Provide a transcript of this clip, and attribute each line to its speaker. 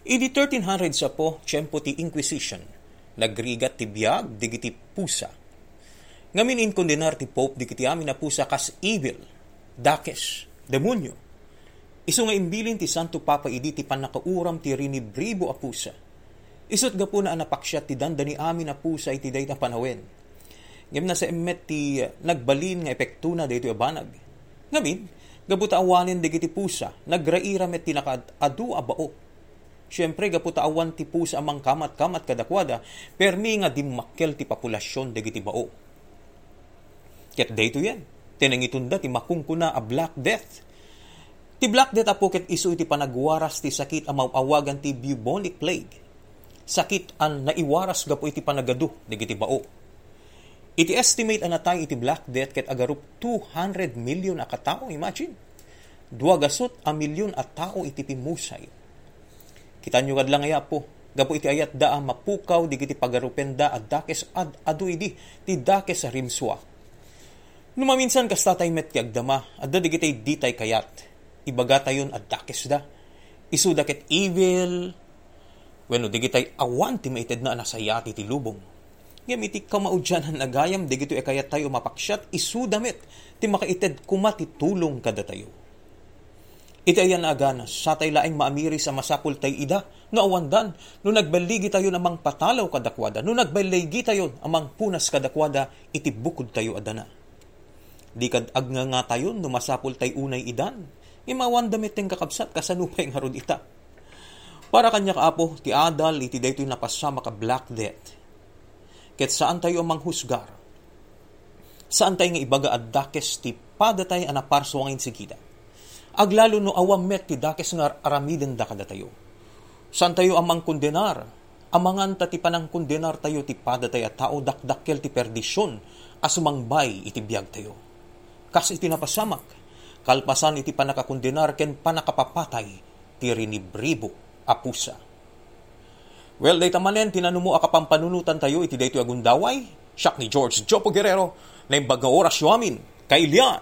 Speaker 1: Idi 1300 sa po, tiyempo ti Inquisition, nagrigat ti biyag, digiti pusa. Ngamin in kondenar ti Pope, digiti amin na pusa kas evil, dakes, demonyo. Iso nga imbilin ti Santo Papa idi ti panakauram ti rinibribo a pusa. Isot ga po na anapaksya ti dandani amin na pusa iti dayta panawen. Ngam na sa emet ti nagbalin nga epekto na dayto abanag. Ngamin, gabuta awanin digiti pusa, nagraira met ti nakadu a bao. Siyempre, gaputa awan ti pusa amang kamat-kamat kadakwada, permi nga dimmakkel ti populasyon digiti bao. Ket dayto yan, tinangitunda ti makungkuna a Black Death. Ti Black Death apo ket isu iti panagwaras ti sakit a mawawagan ti bubonic plague. Sakit an naiwaras gapo iti panagadu digiti bao. Iti estimate an natay iti Black Death ket agarup 200 million a katao, imagine. Dua gasot a milyon a tao iti pimusay. Kita nyo kad lang po, gapo iti ayat da mapukaw digiti pagarupenda at dakes ad adu idi ti dakes rimswa. Numaminsan kas tatay met ti agdama, adda digiti ditay kayat. Ibaga tayon ad dakes da. Isu daket evil, Bueno, digitay awan ti maited na anasayati ti lubong. Ngam iti kamaudyan nagayam, digito e kaya tayo mapaksyat, isudamit, ti makaited kuma ti tulong kada tayo. Iti ayan agana, sa tay laing maamiri sa masapul tay ida, nga awandan, no nagbaligi tayo namang patalaw kadakwada, no nagbaligi tayo amang punas kadakwada, iti bukod tayo adana. Di kad agnga nga tayo, no masapul tay unay idan, imawan damit ting kakabsat kasanupay nga rod ita para kanya kaapo, ti adal, iti daytoy napasama ka black death. Ket saan tayo manghusgar? Saan tayo nga ibaga at dakes ti padatay anaparswangin sigida? Aglalo no awam met ti dakes nga aramiden da kada tayo. Saan tayo amang kondenar? Amangan ta ti panang kondenar tayo ti padatay at tao dakdakkel ti perdisyon asumangbay iti biyag tayo. Kas iti napasamak, kalpasan iti panakakondenar ken panakapapatay ti rinibribo apusa. Well, dayta manen, tinanumo akapampanunutan tayo iti dayto agundaway. Siyak ni George Jopo Guerrero na imbaga oras amin. Kailian,